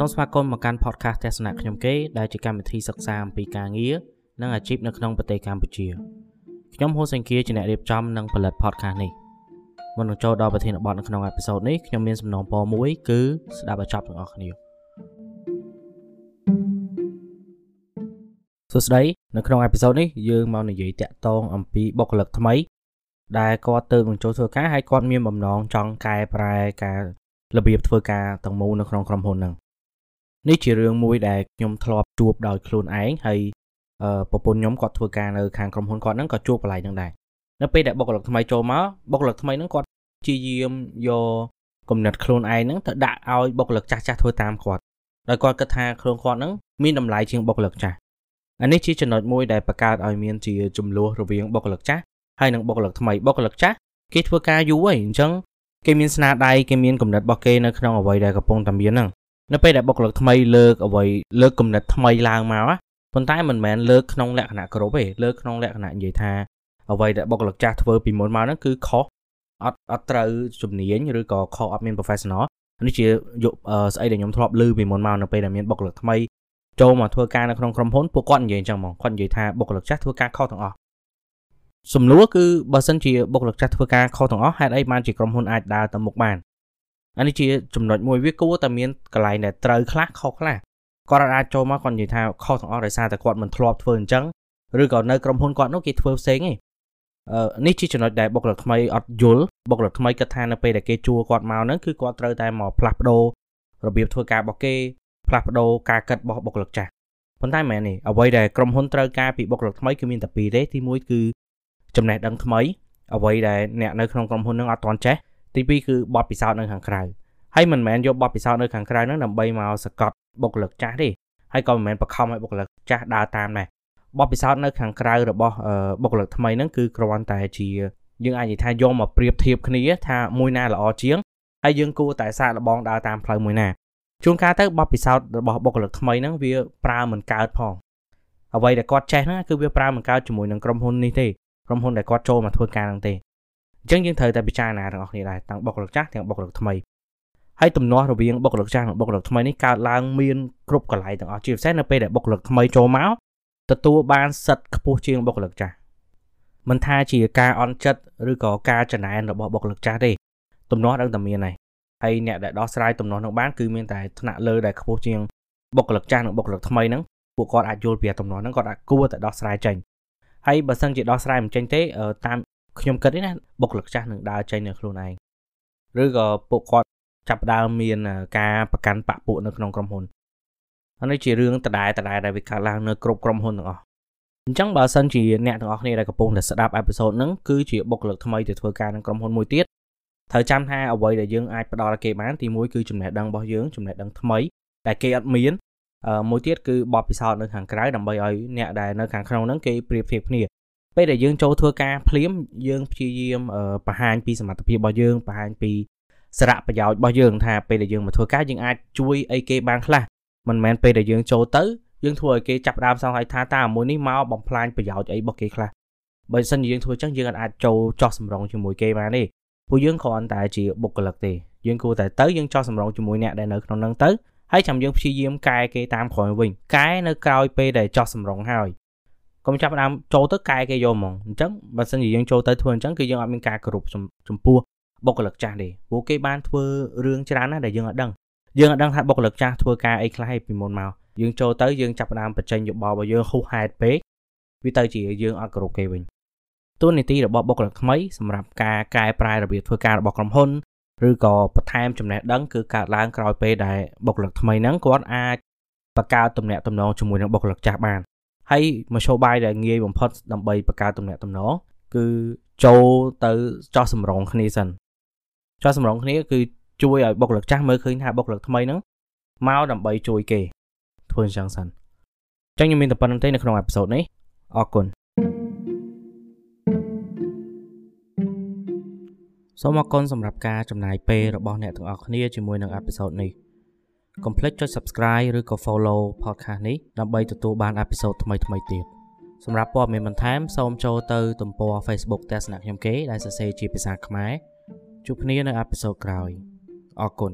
សូមស្វាគមន៍មកកាន់ podcast ទស្សនៈខ្ញុំគេដែលជាកម្មវិធីសិក្សាអំពីការងារនិងអាជីពនៅក្នុងប្រទេសកម្ពុជាខ្ញុំហូសេងគៀជាអ្នករៀបចំនិងផលិត podcast នេះមុននឹងចូលដល់ប្រធានបទនៅក្នុងអេពីសូតនេះខ្ញុំមានសំណងពរមួយគឺស្ដាប់ឲ្យចប់ទាំងអស់គ្នាសួស្តីនៅក្នុងអេពីសូតនេះយើងមកនិយាយតាក់ទងអំពីបុគ្គលិកថ្មីដែលគាត់ទៅនឹងចូលធ្វើការហើយគាត់មានបំណងចង់កែប្រែការរបៀបធ្វើការទាំងមូលនៅក្នុងក្រុមហ៊ុនហ្នឹង នេះជារឿងមួយដែលខ្ញុំធ្លាប់ជួបដោយខ្លួនឯងហើយប្រពន្ធខ្ញុំគាត់ធ្វើការនៅខាងក្រុមហ៊ុនគាត់ហ្នឹងក៏ជួបកន្លែងហ្នឹងដែរនៅពេលដែលបុគ្គលិកថ្មីចូលមកបុគ្គលិកថ្មីហ្នឹងគាត់ជាយាមយកគំនិតខ្លួនឯងហ្នឹងទៅដាក់ឲ្យបុគ្គលិកចាស់ចាស់ធ្វើតាមគាត់ដោយគាត់គិតថាខ្លួនគាត់ហ្នឹងមានតម្លៃជាងបុគ្គលិកចាស់អានេះជាចំណុចមួយដែលបង្កើតឲ្យមានជាចំនួនរវាងបុគ្គលិកចាស់ហើយនិងបុគ្គលិកថ្មីបុគ្គលិកចាស់គេធ្វើការយូរហើយអញ្ចឹងគេមានស្នាដៃគេមានគំនិតរបស់គេនៅក្នុងអ្វីដែលកំពុងតែមានហ្នឹង នៅពេលដែលបុគ្គលិកថ្មីលើកអ្វីលើកគំនិតថ្មីឡើងមកប៉ុន្តែមិនមែនលើកក្នុងលក្ខណៈគ្រប់ទេលើកក្នុងលក្ខណៈនិយាយថាអ្វីដែលបុគ្គលិកចាស់ធ្វើពីមុនមកហ្នឹងគឺខុសអត់អត់ត្រូវជំនាញឬក៏ខុសអត់មាន professional នេះជាយកស្អីដែលខ្ញុំធ្លាប់ឮពីមុនមកនៅពេលដែលមានបុគ្គលិកថ្មីចូលមកធ្វើការនៅក្នុងក្រុមហ៊ុនពួកគាត់និយាយអញ្ចឹងហ្មងគាត់និយាយថាបុគ្គលិកចាស់ធ្វើការខុសទាំងអស់សំណួរគឺបើសិនជាបុគ្គលិកចាស់ធ្វើការខុសទាំងអស់ហេតុអីបានជាក្រុមហ៊ុនអាចដើរទៅមុខបាន អានេះជាចំណុចមួយវាគួរតែមានកន្លែងដែលត្រូវខ្លះខុសខ្លះគាត់អាចចូលមកគាត់និយាយថាខុសទាំងអស់ដោយសារតែគាត់មិនធ្លាប់ធ្វើអញ្ចឹងឬក៏នៅក្រុមហ៊ុនគាត់នោះគេធ្វើផ្សេងឯងអឺនេះជាចំណុចដែលបុគ្គលិកថ្មីអត់យល់បុគ្គលិកថ្មីគិតថានៅពេលដែលគេជួគាត់មកហ្នឹងគឺគាត់ត្រូវតែមកផ្លាស់ប្ដូររបៀបធ្វើការរបស់គេផ្លាស់ប្ដូរការគិតរបស់បុគ្គលិកចាស់ប៉ុន្តែមិនមែនទេអ្វីដែលក្រុមហ៊ុនត្រូវការពីបុគ្គលិកថ្មីគឺមានតែពីរទេទី1គឺចំណេះដឹងថ្មីអ្វីដែលអ្នកនៅក្នុងក្រុមហ៊ុននឹងអត់ទាន់ចេះ ទី2គឺបទពិសោធន៍នៅខាងក្រៅហើយមិនមែនយកបទពិសោធន៍នៅខាងក្រៅហ្នឹងដើម្បីមកសកត់បុគ្គលិកចាស់ទេហើយក៏មិនមែនបខំឲ្យបុគ្គលិកចាស់ដើរតាមដែរបទពិសោធន៍នៅខាងក្រៅរបស់បុគ្គលិកថ្មីហ្នឹងគឺគ្រាន់តែជាយើងអាចនិយាយថាយកមកប្រៀបធៀបគ្នាថាមួយណាល្អជាងហើយយើងគួរតែសាកល្បងដើរតាមផ្លូវមួយណាជួនកាលទៅបទពិសោធន៍របស់បុគ្គលិកថ្មីហ្នឹងវាប្រើមិនកើតផងអ្វីដែលគាត់ចេះហ្នឹងគឺវាប្រើមិនកើតជាមួយនឹងក្រុមហ៊ុននេះទេក្រុមហ៊ុនដែលគាត់ចូលមកធ្វើការហ្នឹងទេ អញ្ចឹងយើងត្រូវតែពិចារណាទាំងអស់គ្នាដែរទាំងបុគ្គលិកចាស់ទាំងបុគ្គលិកថ្មីហើយទំនាស់រវាងបុគ្គលិកចាស់និងបុគ្គលិកថ្មីនេះកើតឡើងមានគ្រប់កន្លែងទាំងអស់ជាពិសេសនៅពេលដែលបុគ្គលិកថ្មីចូលមកទទួលបានសិទ្ធិខ្ពស់ជាងបុគ្គលិកចាស់មិនថាជាការអន់ចិត្តឬក៏ការចំណែនរបស់បុគ្គលិកចាស់ទេទំនាស់ដឹងតែមានហើយហើយអ្នកដែលដោះស្រាយទំនាស់នោះបានគឺមានតែថ្នាក់លើដែលខ្ពស់ជាងបុគ្គលិកចាស់និងបុគ្គលិកថ្មីហ្នឹងពួកគាត់អាចយល់ពីទំនាស់ហ្នឹងគាត់អាចគួរតែដោះស្រាយចេញហើយបើសិនជាដោះស្រាយមិនចេញទេតាម ខ្ញុំគិតទេណាបុគ្គលិកចាស់នឹងដើរចេញនៅខ្លួនឯងឬក៏ពួកគាត់ចាប់ដើមមានការប្រកាន់បាក់ពួកនៅក្នុងក្រុមហ៊ុនអានេះជារឿងដដែលដដែលដែលវាកើតឡើងនៅគ្រប់ក្រុមហ៊ុនទាំងអស់អញ្ចឹងបើសិនជាអ្នកទាំងអស់គ្នាដែលកំពុងតែស្ដាប់អេពីសូតហ្នឹងគឺជាបុគ្គលិកថ្មីទៅធ្វើការនៅក្រុមហ៊ុនមួយទៀតត្រូវចាំថាអ្វីដែលយើងអាចផ្ដល់ឲ្យគេបានទីមួយគឺចំណេះដឹងរបស់យើងចំណេះដឹងថ្មីដែលគេអត់មានមួយទៀតគឺបទពិសោធន៍នៅខាងក្រៅដើម្បីឲ្យអ្នកដែលនៅខាងក្នុងហ្នឹងគេប្រៀបធៀបគ្នា ពេលដែលយើងចូលធ្វើការភ្លាមយើងព្យាយាមបង្ហាញពីសមត្ថភាពរបស់យើងបង្ហាញពីសារៈប្រយោជន៍របស់យើងថាពេលដែលយើងមកធ្វើការយើងអាចជួយអីគេបានខ្លះមិនមែនពេលដែលយើងចូលទៅយើងធ្វើឲ្យគេចាប់ដើមសង្ស័យថាតើមួយនេះមកបំផ្លាញប្រយោជន៍អីរបស់គេខ្លះបើមិនយើងធ្វើចឹងយើងអាចចូលចោះសម្រងជាមួយគេបានទេពួកយើងគ្រាន់តែជាបុគ្គលិកទេយើងគួរតែទៅយើងចោះសម្រងជាមួយអ្នកដែលនៅក្នុងនឹងទៅហើយចាំយើងព្យាយាមកែគេតាមក្រោយវិញកែនៅក្រោយពេលដែលចោះសម្រងហើយ កុំចាប់ដើមចូលទៅកែគេយកហ្មងអញ្ចឹងបើសិនជាយើងចូលទៅធ្វើអញ្ចឹងគឺយើងអត់មានការគោរពចំពោះបុគ្គលិកចាស់ទេព្រោះគេបានធ្វើរឿងច្រើនណាស់ដែលយើងអត់ដឹងយើងអត់ដឹងថាបុគ្គលិកចាស់ធ្វើការអីខ្លះពីមុនមកយើងចូលទៅយើងចាប់ផ្ដើមបញ្ចេញយោបល់របស់យើងហុសហេតុពេកវាទៅជាយើងអត់គោរពគេវិញទួលនីតិរបស់បុគ្គលិកថ្មីសម្រាប់ការកែប្រែរបៀបធ្វើការរបស់ក្រុមហ៊ុនឬក៏បន្ថែមចំណេះដឹងគឺកើតឡើងក្រោយពេលដែលបុគ្គលិកថ្មីហ្នឹងគាត់អាចបង្កើតទំនាក់ទំនងជាមួយនឹងបុគ្គលិកចាស់បាន ហើយមធ្យោបាយដែលងាយបំផុតដើម្បីបង្កើតទំនាក់ទំនងគឺចូលទៅចោះសម្រងគ្នាសិនចោះសម្រងគ្នាគឺជួយឲ្យបុគ្គលិកចាស់មើលឃើញថាបុគ្គលិកថ្មីហ្នឹងមកដើម្បីជួយគេធ្វើអញ្ចឹងសិនអញ្ចឹងខ្ញុំមានតែប៉ុណ្្នឹងទេនៅក្នុងអេពីសូតនេះអរគុណសូមអរគុណសម្រាប់ការចំណាយពេលរបស់អ្នកទាំងអស់គ្នាជាមួយនឹងអេពីសូតនេះ កុំភ្លេចចុច Subscribe ឬក៏ Follow podcast នេះដើម្បីទទួលបានអេពីសូតថ្មីៗទៀតសម្រាប់ព័ត៌មានបន្ថែមសូមចូលទៅទំព័រ Facebook ទស្សនៈខ្ញុំគេដែលសរសេរជាភាសាខ្មែរជួបគ្នានៅអេពីសូតក្រោយអរគុណ